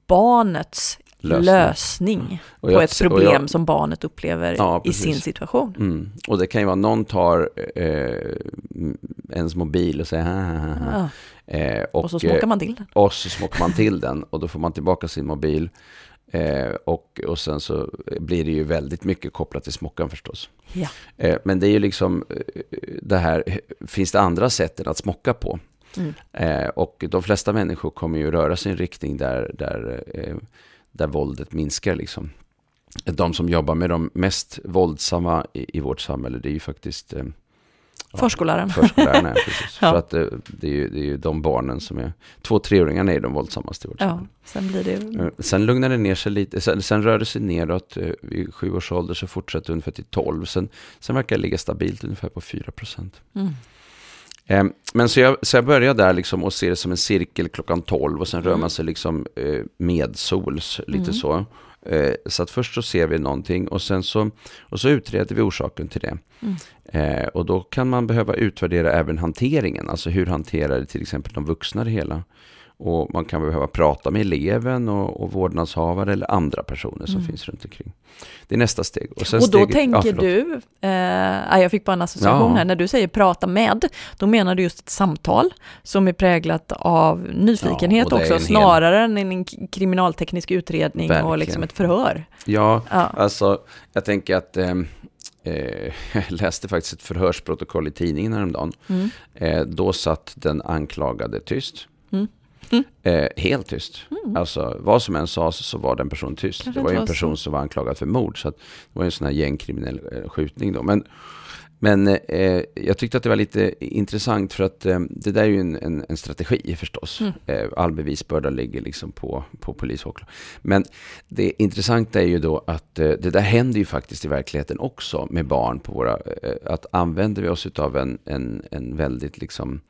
barnets Lösning. lösning, Och på jag- ett och problem jag- som barnet upplever Ja, i sin situation. Mm. Och det kan ju vara någon tar eh, ens mobil och säger ha. Ja, Eh, och så eh, smockar man till den. Och så smockar man till den och då får man tillbaka sin mobil. Eh, och, och sen så blir det ju väldigt mycket kopplat till smockan förstås. Ja. Eh, men det är ju liksom eh, det här, finns det andra sätt än att smocka på? Mm. Eh, och de flesta människor kommer ju röra sig i en riktning där, där, eh, där våldet minskar liksom. De som jobbar med de mest våldsamma i, i vårt samhälle, det är ju faktiskt eh, Förskolläraren. Förskollärarna, ja, precis. *laughs* Ja. För att eh, det är, ju, det är ju de barnen som är, två treåringarna är de våldsammaste i vårt Ja, samhälle. sen blir det... Eh, Sen lugnar det ner sig lite, sen, sen rör det sig neråt. eh, Vid sju års ålder så fortsätter det ungefär till 12. Sen, sen verkar det ligga stabilt ungefär på 4 procent. Mm. Eh, men så jag, så jag börjar där liksom och ser det som en cirkel klockan 12 och sen rör Mm. man sig liksom eh, medsols, lite Mm. så. Eh, så att först så ser vi någonting och sen så, och så utreder vi orsaken till det. Mm. Eh, och då kan man behöva utvärdera även hanteringen, alltså hur hanterar till exempel de vuxna det hela. Och man kan behöva prata med eleven och, och vårdnadshavare eller andra personer som Mm. finns runt omkring. Det är nästa steg. sen Och då steget- ja, tänker förlåt. du, eh, jag fick bara en association Ja. här, när du säger prata med, då menar du just ett samtal som är präglat av nyfikenhet Ja, och också, hel- snarare än en kriminalteknisk utredning och Verkligen. liksom ett förhör. Ja, Ja. Alltså, jag tänker att eh, eh, *laughs* jag läste faktiskt ett förhörsprotokoll i tidningen häromdagen. Mm. Eh, då satt den anklagade tyst. Mm. Eh, helt tyst. Mm. Alltså vad som än sades så var den personen tyst. Kanske det var ju en person så. som var anklagad för mord. Så att det var ju en sån här gängkriminell eh, skjutning då. Men, men eh, jag tyckte att det var lite intressant för att eh, det där är ju en, en, en strategi förstås. Mm. Eh, all bevisbörda ligger liksom på, på polis och. Men det intressanta är ju då att eh, det där händer ju faktiskt i verkligheten också med barn på våra, eh, att använder vi oss av en, en, en väldigt liksom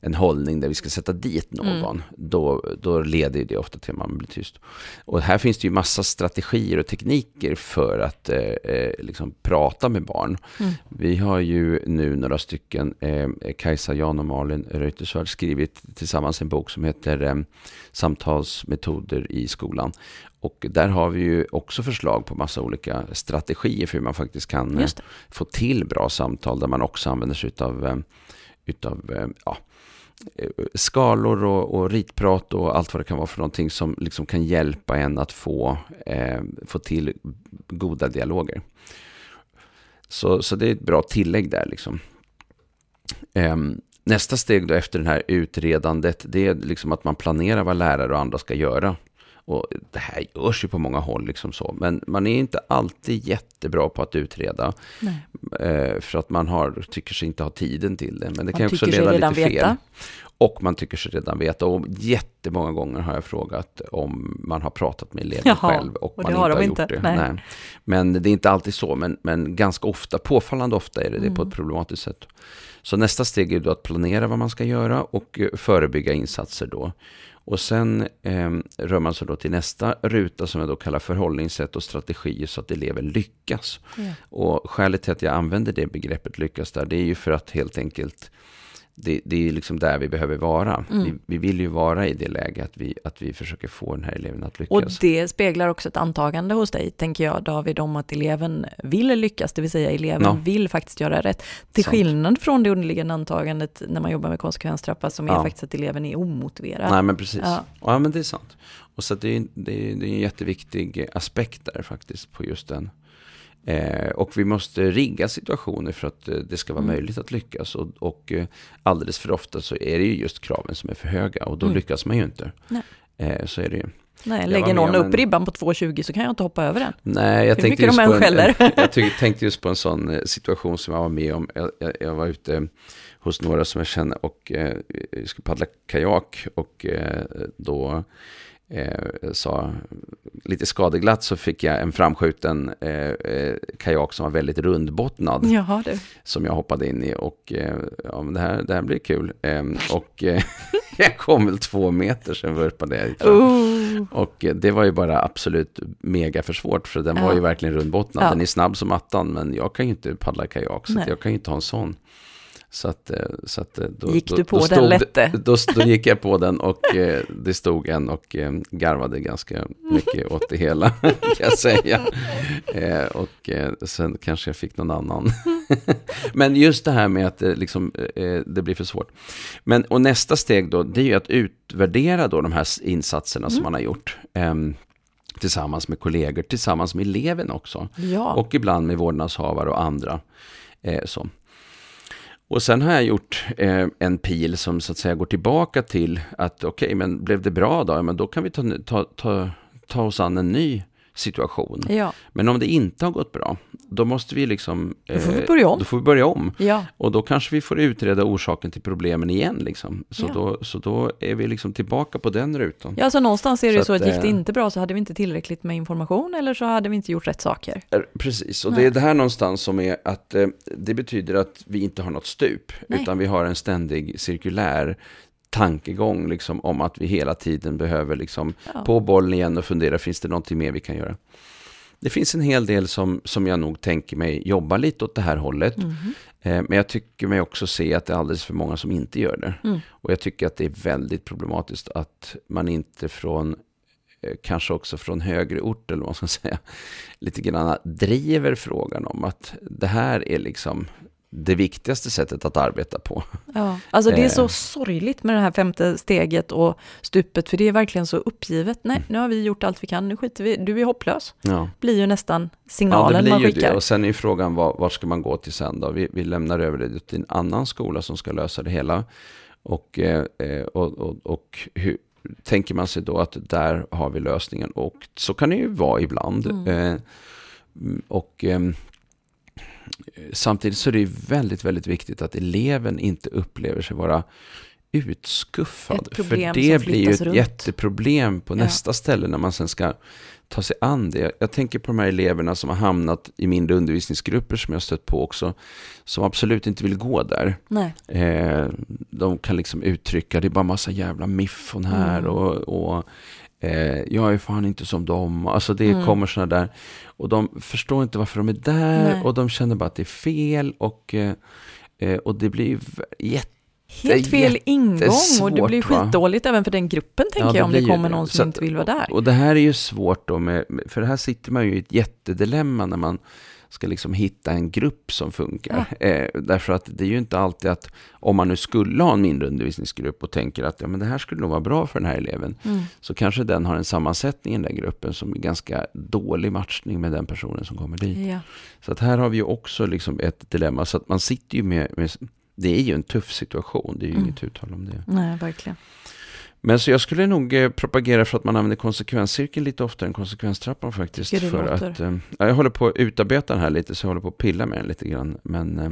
en hållning där vi ska sätta dit någon, då, då leder det ofta till att man blir tyst. Och här finns det ju massa strategier och tekniker för att eh, eh, liksom prata med barn. Mm. Vi har ju nu några stycken, eh, Kajsa, Jan och Malin Reuterswärd skrivit tillsammans en bok som heter eh, Samtalsmetoder i skolan. Och där har vi ju också förslag på massa olika strategier för hur man faktiskt kan eh, få till bra samtal där man också använder sig eh, utav eh, ja, Eh, skalor och, och ritprat och allt vad det kan vara för någonting som liksom kan hjälpa en att få, eh, få till goda dialoger. Så, så det är ett bra tillägg där liksom. Eh, nästa steg då efter det här utredandet, det är liksom att man planerar vad lärare och andra ska göra. Och det här görs ju på många håll, liksom så. men man är inte alltid jättebra på att utreda. Eh, för att man har, tycker sig inte ha tiden till det. Men det man kan också leda lite fel. Veta. Och man tycker sig redan veta. Och jättemånga gånger har jag frågat om man har pratat med eleven Jaha, själv och, och man inte har har, de gjort inte. det. Nej. Men det är inte alltid så, men, men ganska ofta, påfallande ofta är det det på ett problematiskt sätt. Så nästa steg är då att planera vad man ska göra och eh, förebygga insatser då. Och sen eh, rör man sig då till nästa ruta som jag då kallar förhållningssätt och strategier så att eleven lyckas. Ja. Och skälet till att jag använder det begreppet lyckas där, det är ju för att helt enkelt det, det är liksom där vi behöver vara. Mm. Vi, vi, vill ju vara i det läget att vi, att vi försöker få den här eleven att lyckas. Och det speglar också ett antagande hos dig, tänker jag David, om att eleven vill lyckas, det vill säga eleven Ja. vill faktiskt göra rätt. Till Sant. skillnad från det underliggande antagandet när man jobbar med konsekvenstrappa som är Ja. faktiskt att eleven är omotiverad. Nej men precis. Ja. Ja, men det är sant. Och så det, är, det, är, det är en jätteviktig aspekt där faktiskt på just den. Eh, och vi måste rigga situationer för att eh, det ska vara Mm. möjligt att lyckas. Och, och eh, alldeles för ofta så är det ju just kraven som är för höga och då Mm. lyckas man ju inte. Eh, så är det ju. Nej, lägger någon upp en- ribban på 2,20 så kan jag inte hoppa över den. Nej, jag Hur tänkte just de på en, *laughs* jag ty- tänkte just på en sån eh, situation som jag var med om. Jag, jag, jag var ute hos några som jag känner och eh, skulle paddla kajak och eh, då eh, sa lite skadeglatt så fick jag en framskjuten eh, eh, kajak som var väldigt rundbottnad Jaha du. som jag hoppade in i och eh, ja, men det, här, det här blir kul. Eh, och eh, *laughs* jag kom väl två meter sen vurpade jag. Oh. Och eh, det var ju bara absolut mega för svårt för den Ja. var ju verkligen rundbottnad. Ja. Den är snabb som attan men jag kan ju inte paddla kajak så jag kan ju inte ha en sån. Så att, eh, så att eh, då, Gick då, du på då den stod, lätte? *laughs* Då, då gick jag på den och eh, det stod en och eh, garvade ganska mycket *laughs* åt det hela kan jag säga. Eh, och sen kanske jag fick någon annan. *laughs* men just det här med att liksom, det blir för svårt. Men, och nästa steg då, det är ju att utvärdera då de här insatserna som man har gjort. ehm, tillsammans med kollegor, tillsammans med eleven också. Ja. Och ibland med vårdnadshavare och andra. Eh, så. Och sen har jag gjort eh, en pil som så att säga går tillbaka till att okej, men blev det bra då? Ja, men då kan vi ta, ta, ta, ta oss an en ny situation. ja. Men om det inte har gått bra, då måste vi liksom... Då får vi eh, börja om. Då får vi börja om. Ja. Och då kanske vi får utreda orsaken till problemen igen. Liksom. Så, Ja. då, så då är vi liksom tillbaka på den rutan. Ja, så någonstans är det Så så att, att, gick det eh, inte bra så hade vi inte tillräckligt med information eller så hade vi inte gjort rätt saker. Eh, Precis, och Nej. det är det här någonstans som är att det betyder att vi inte har något stup, Nej. utan vi har en ständig cirkulär tankegång liksom, om att vi hela tiden behöver liksom, Ja. på bollen igen och fundera, finns det någonting mer vi kan göra? Det finns en hel del som, som jag nog tänker mig jobba lite åt det här hållet. Mhm. Eh, men jag tycker mig också se att det är alldeles för många som inte gör det. Mm. Och jag tycker att det är väldigt problematiskt att man inte från, eh, kanske också från högre ort eller vad man ska *laughs* säga, lite grann driver frågan om att det här är liksom det viktigaste sättet att arbeta på. Ja, alltså det är så Eh. sorgligt med det här femte steget och stupet, för det är verkligen så uppgivet. Nej, Mm. nu har vi gjort allt vi kan, nu skiter vi, du är hopplös. Ja, Blir ju nästan ja det signalen blir man ju skickar. det. Och sen är ju frågan var, var ska man gå till sen då? Vi, vi lämnar över det till en annan skola som ska lösa det hela. Och, eh, eh, och, och, och hur, tänker man sig då att där har vi lösningen? Och så kan det ju vara ibland. Mm. Mm, och ehm, samtidigt så är det väldigt, väldigt viktigt att eleven inte upplever sig vara utskuffad. För det blir ju ett runt. jätteproblem på Ja. nästa ställe när man sen ska ta sig an det. Jag tänker på de här eleverna som har hamnat i mindre undervisningsgrupper som jag har stött på också, som absolut inte vill gå där. Eh, de kan liksom uttrycka, det är bara massa jävla miffon här Mm. och, och eh, jag är fan inte som dem. Alltså det Mm. kommer sådana där, och de förstår inte varför de är där Nej. och de känner bara att det är fel och, eh, eh, och det blir jätte helt fel ingång och det blir jättesvårt, va? skitdåligt även för den gruppen tänker det jag om det kommer någon som att- inte vill vara där. Och det här är ju svårt då, med- för här sitter man ju i ett jättedilemma när man ska liksom hitta en grupp som funkar. Eh, därför att det är ju inte alltid att om man nu skulle ha en mindre undervisningsgrupp och tänker att ja, men det här skulle nog vara bra för den här eleven, Mm. så kanske den har en sammansättning i den gruppen som är ganska dålig matchning med den personen som kommer dit. Ja. Så att här har vi ju också liksom ett dilemma, så att man sitter ju med, med det är ju en tuff situation, det är ju Mm. inget uttal om det. Nej, verkligen. Men så jag skulle nog eh, propagera för att man använder konsekvenscirkeln lite oftare än konsekvenstrappan faktiskt. Det För att, eh, ja, jag håller på att utarbeta den här lite, så jag håller på att pilla med den lite grann. Men eh,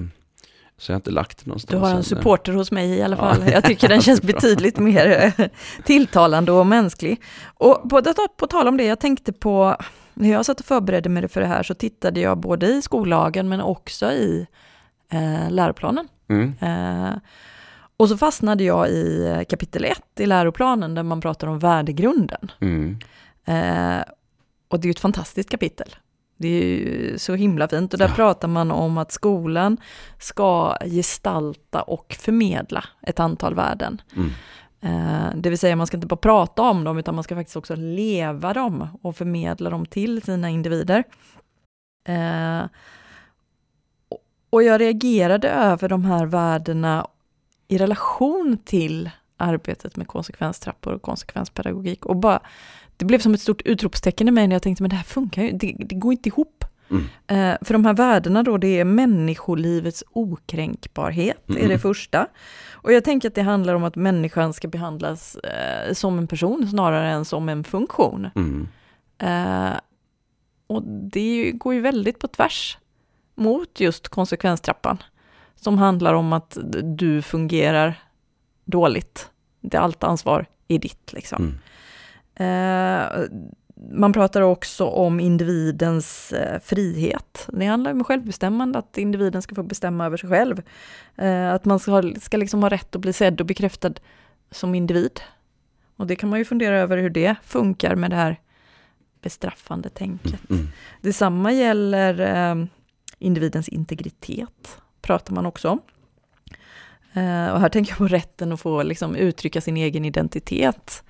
så jag har inte lagt det någonstans. Du har en eh. supporter hos mig i alla Ja. fall. Jag tycker den *laughs* känns betydligt mer eh, tilltalande och mänsklig. Och på, på tal om det, jag tänkte på, när jag satt och förberedde mig för det här så tittade jag både i skollagen men också i eh, läroplanen. Mm. Eh, och så fastnade jag i eh, kapitel 1 i läroplanen där man pratar om värdegrunden. Mm. Eh, och det är ju ett fantastiskt kapitel. Det är ju så himla fint och där Ja. pratar man om att skolan ska gestalta och förmedla ett antal värden. Mm. Eh, det vill säga man ska inte bara prata om dem utan man ska faktiskt också leva dem och förmedla dem till sina individer. Eh, och- och jag reagerade över de här värdena i relation till arbetet med konsekvenstrappor och konsekvenspedagogik och bara det blev som ett stort utropstecken i mig när jag tänkte men det här funkar ju, det, det går inte ihop. Mm. Eh, för de här värdena då, det är människolivets okränkbarhet, är det Mm. första. Och jag tänker att det handlar om att människan ska behandlas eh, som en person snarare än som en funktion. Mm. Eh, och det går ju väldigt på tvärs mot just konsekvenstrappan. Som handlar om att du fungerar dåligt. Det allt ansvar är ditt liksom. Mm. Eh, man pratar också om individens eh, frihet. Det handlar om självbestämmande, att individen ska få bestämma över sig själv. Eh, att man ska, ska liksom ha rätt att bli sedd och bekräftad som individ. Och det kan man ju fundera över hur det funkar med det här bestraffande tänket. Mm. Detsamma gäller eh, individens integritet, pratar man också om. Eh, och här tänker jag på rätten att få liksom, uttrycka sin egen identitet,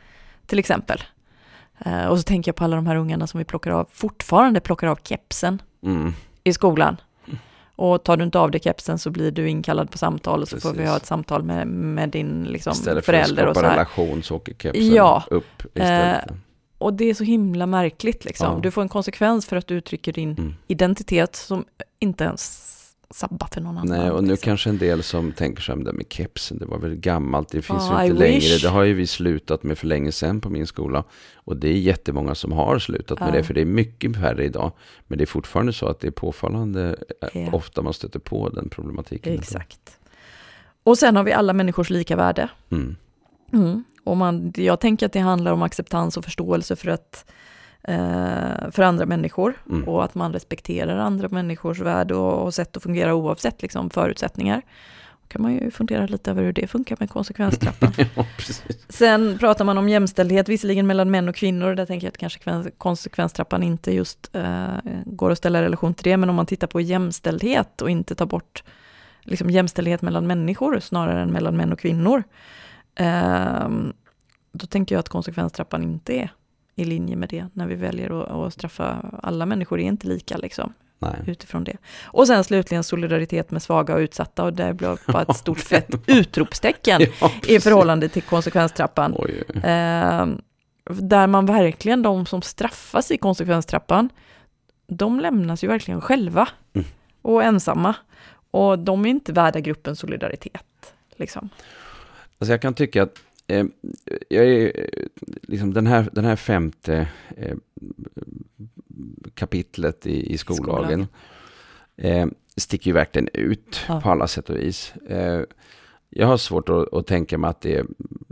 till exempel. Eh, och så tänker jag på alla de här ungarna som vi plockar av, fortfarande plockar av kepsen Mm. i skolan. Och tar du inte av dig kepsen så blir du inkallad på samtal och så får vi Precis. ha ett samtal med, med din liksom, Istället för att förälder och så skapa här. relation så åker kepsen Ja. upp istället. Och det är så himla märkligt liksom. Ja. Du får en konsekvens för att du uttrycker din Mm. identitet som inte ens sabbar för någon annan. Nej, och nu liksom. kanske en del som tänker sig, "Men det med kepsen, det var väl gammalt, det finns Ja, ju I inte längre. wish. Det har ju vi slutat med för länge sedan på min skola. Och det är jättemånga som har slutat med det, för det är mycket färre idag. Men det är fortfarande så att det är påfallande Ja. ofta man stöter på den problematiken. Exakt. Och sen har vi alla människors lika värde. Mm. Mm. Och man, jag tänker att det handlar om acceptans och förståelse för, att, eh, för andra människor. Mm. Och att man respekterar andra människors värde och, och sätt att fungera oavsett liksom, förutsättningar. Kan man ju fundera lite över hur det funkar med konsekvenstrappan. *laughs* ja. Sen pratar man om jämställdhet, visserligen mellan män och kvinnor. Där tänker jag att kanske kven- konsekvenstrappan inte just eh, går att ställa i relation till det. Men om man tittar på jämställdhet och inte tar bort liksom, jämställdhet mellan människor snarare än mellan män och kvinnor. ehm, då tänker jag att konsekvenstrappan inte är i linje med det när vi väljer att, att straffa alla människor är inte lika liksom Nej. utifrån det. Och sen slutligen solidaritet med svaga och utsatta och där blev bara ett stort *laughs* fett utropstecken Ja, i förhållande till konsekvenstrappan. Oj, oj. Eh, där man verkligen, de som straffas i konsekvenstrappan, de lämnas ju verkligen själva Mm. och ensamma. Och de är inte värda gruppens solidaritet. Liksom. Alltså jag kan tycka att eh, jag är, liksom den, här, den här femte eh, kapitlet i, i skollagen eh, sticker ju verkligen ut Ja. på alla sätt och vis. Eh, jag har svårt att, att tänka mig att det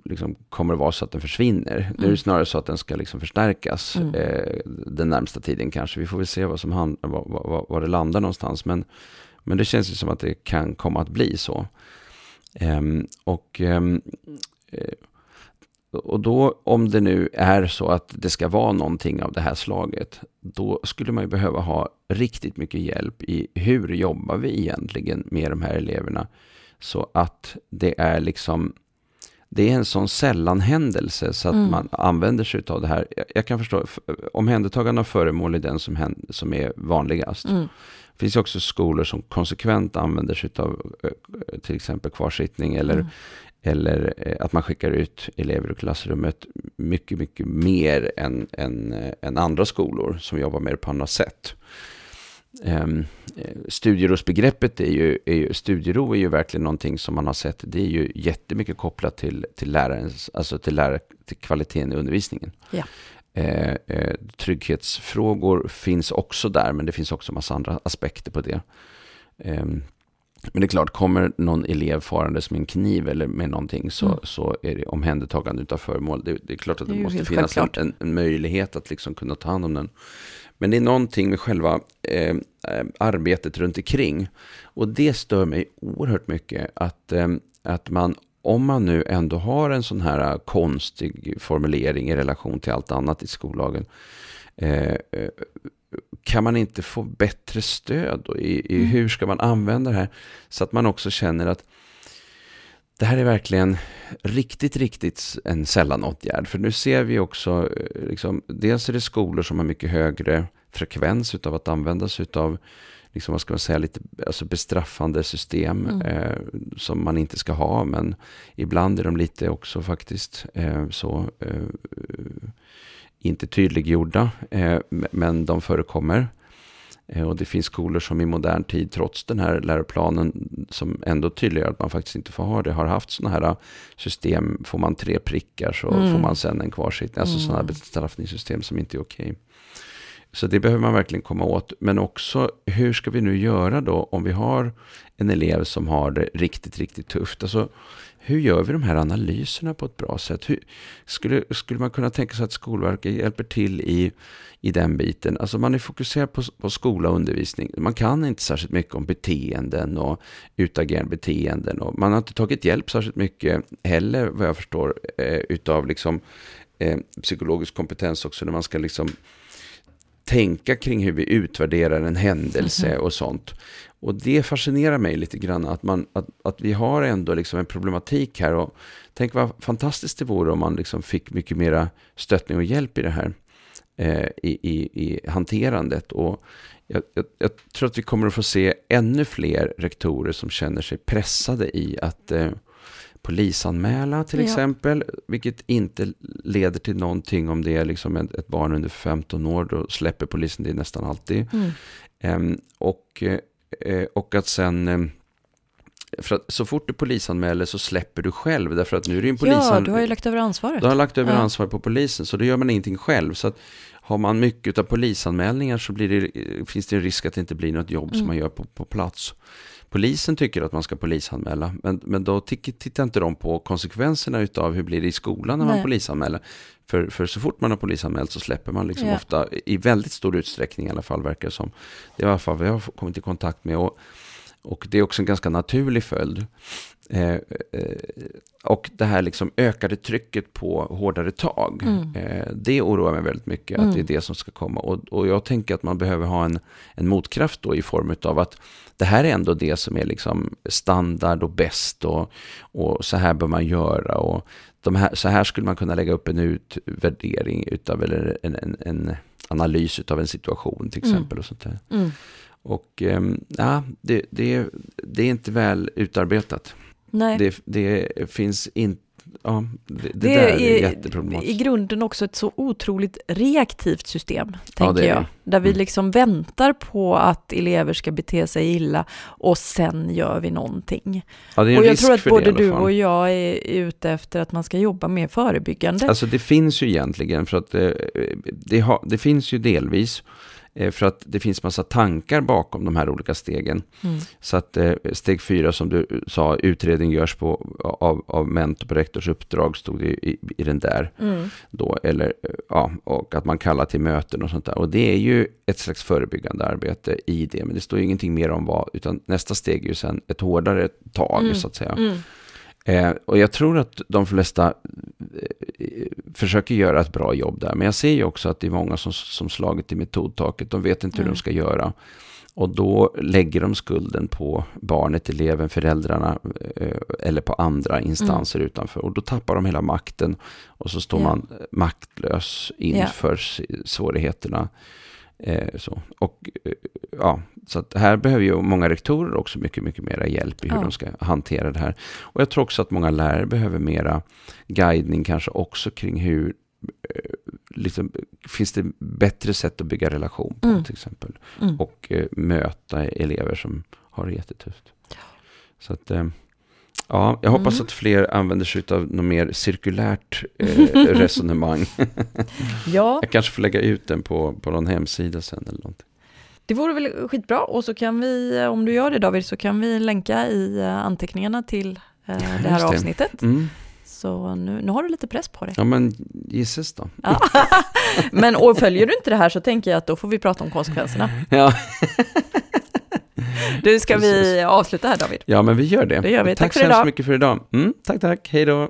liksom kommer att vara så att den försvinner. Nu är Mm. det snarare så att den ska liksom förstärkas Mm. eh, den närmsta tiden kanske. Vi får väl se vad som hand, vad, vad, vad det landar någonstans. Men, men det känns ju som att det kan komma att bli så. Ehm, och, ehm, eh, och då, om det nu är så att det ska vara någonting av det här slaget, då skulle man ju behöva ha riktigt mycket hjälp i hur jobbar vi egentligen med de här eleverna, så att det är liksom det är en sån sällan händelse så att Mm. man använder sig av det här. Jag, kan förstå, omhändertagande av föremål är den som, hän- som är vanligast. Mm. Det finns också skolor som konsekvent använder sig av eh, till exempel kvarsittning eller, Mm. Eller eh, att man skickar ut elever i klassrummet mycket, mycket mer än, än, eh, än andra skolor som jobbar med det på annat sätt. Um, studierosbegreppet är ju, är ju, studiero är ju verkligen någonting som man har sett, det är ju jättemycket kopplat till, till lärarens, alltså till, lärare, till kvaliteten i undervisningen. Ja. Eh, eh, trygghetsfrågor finns också där, men det finns också massa andra aspekter på det. Eh, men det är klart, kommer någon elev farandes med en kniv eller med någonting så, mm. så är det omhändertagande av föremål. Det, det, är klart att det, det måste finnas en, en, möjlighet att liksom kunna ta hand om den. Men det är någonting med själva eh, eh, arbetet runt omkring. Och det stör mig oerhört mycket att, eh, att man, om man nu ändå har en sån här konstig formulering i relation till allt annat i skollagen, eh, eh kan man inte få bättre stöd i, i mm. hur ska man använda det här så att man också känner att det här är verkligen riktigt, riktigt en sällan åtgärd. För nu ser vi också, eh, liksom, dels är det skolor som har mycket högre frekvens utav att använda sig utav liksom, vad ska man säga, lite alltså bestraffande system mm. eh, som man inte ska ha. Men ibland är de lite också faktiskt eh, så eh, inte tydliggjorda, eh, men de förekommer. Eh, och det finns skolor som i modern tid, trots den här läroplanen, som ändå tydliggör att man faktiskt inte får ha det, har haft sådana här system. Får man tre prickar så mm. får man sen en kvarsittning. Alltså mm. sådana bestraffningssystem som inte är okej. Så det behöver man verkligen komma åt. Men också, hur ska vi nu göra då om vi har en elev som har det riktigt, riktigt tufft? Alltså, hur gör vi de här analyserna på ett bra sätt? Hur, skulle, skulle man kunna tänka sig att Skolverket hjälper till i, i den biten? Alltså man är fokuserad på, på skola och undervisning. Man kan inte särskilt mycket om beteenden och utagerande beteenden. Och man har inte tagit hjälp särskilt mycket heller, vad jag förstår, eh, utav liksom, eh, psykologisk kompetens också, när man ska liksom tänka kring hur vi utvärderar en händelse mm -hmm. och sånt. Och det fascinerar mig lite grann att, man, att, att vi har ändå liksom en problematik här. Och tänk vad fantastiskt det vore om man liksom fick mycket mera stöttning och hjälp i det här. Eh, i, i, I hanterandet. Och jag, jag, jag, tror att vi kommer att få se ännu fler rektorer som känner sig pressade i att eh, polisanmäla till ja. exempel, vilket inte leder till någonting om det är liksom ett, barn under 15 år, då släpper polisen det nästan alltid. Mm. Um, och, uh, och att sen um, för att så fort du polisanmäler så släpper du själv, därför att nu är det ju en polisen... Ja, du har ju lagt över ansvaret. Du har lagt över ja. ansvaret på polisen, så då gör man ingenting själv. Så att har man mycket av polisanmälningar så blir det, finns det en risk att det inte blir något jobb mm. som man gör på, på plats polisen tycker att man ska polisanmäla. Men, men då tittar inte de på konsekvenserna av hur blir det i skolan när Nej. man polisanmäler. För, för så fort man har polisanmält så släpper man liksom ja. ofta, i väldigt stor utsträckning i alla fall verkar det som. Det är i alla fall vad jag har kommit i kontakt med. Och, och det är också en ganska naturlig följd. Eh, eh, och det här liksom ökade trycket på hårdare tag, mm. eh, det oroar mig väldigt mycket, mm. att det är det som ska komma. Och, och jag tänker att man behöver ha en, en motkraft då i form av att det här är ändå det som är liksom standard och bäst och, och så här bör man göra. Och de här, så här skulle man kunna lägga upp en utvärdering utav, eller en, en, en analys utav en situation till mm. exempel. Mm. och sånt där. Och ähm, ja, det, det, det är inte väl utarbetat. Nej. Det, det finns inte ja, det, det, det där är, är jätteproblematiskt. I grunden också ett så otroligt reaktivt system, tänker ja, jag. Där vi mm. liksom väntar på att elever ska bete sig illa och sen gör vi någonting. Ja, och jag tror att både du och jag är ute efter att man ska jobba mer förebyggande. Alltså det finns ju egentligen, för att det, eh, det, det finns ju delvis för att det finns massa tankar bakom de här olika stegen. Mm. Så att eh, steg fyra som du sa, utredning görs på, av, av mentor på rektors uppdrag, stod det i, i den där. Mm. Då, eller, eh, ja, och att man kallar till möten och sånt där. Och det är ju ett slags förebyggande arbete i det, men det står ju ingenting mer om vad, utan nästa steg är ju sen ett hårdare tag, mm. så att säga. Mm. Eh, och jag tror att de flesta eh, försöker göra ett bra jobb där. Men jag ser ju också att det är många som, som slagit i metodtaket. De vet inte hur mm. de ska göra. Och då lägger de skulden på barnet, eleven, föräldrarna eh, eller på andra instanser mm. utanför. Och då tappar de hela makten och så står yeah. man maktlös inför yeah. svårigheterna. Eh, så. Och, eh, ja, så här behöver ju många rektorer också mycket, mycket mera hjälp i hur ja. de ska hantera det här. Och jag tror också att många lärare behöver mera guidning kanske också kring hur eh, liksom, finns det bättre sätt att bygga relation på Mm. till exempel. Mm. Och möta elever som har det jättetufft. Så att, ja, jag hoppas Mm. att fler använder sig av något mer cirkulärt eh, *laughs* resonemang. *laughs* Ja, Jag kanske får lägga ut den på, på någon hemsida sen eller någonting. det vore väl skitbra. Och så kan vi, om du gör det David, så kan vi länka i eh, anteckningarna till eh, det här det. avsnittet. Mm. Så nu, nu har du lite press på dig. Ja, men gisses då. Ja. *laughs* Men och följer du inte det här så tänker jag att då får vi prata om konsekvenserna. Ja, Du, ska vi Precis. avsluta här David? ja men vi gör det. Det gör vi. Tack Tack så hemskt mycket för idag. Mm, tack, tack. Hej då.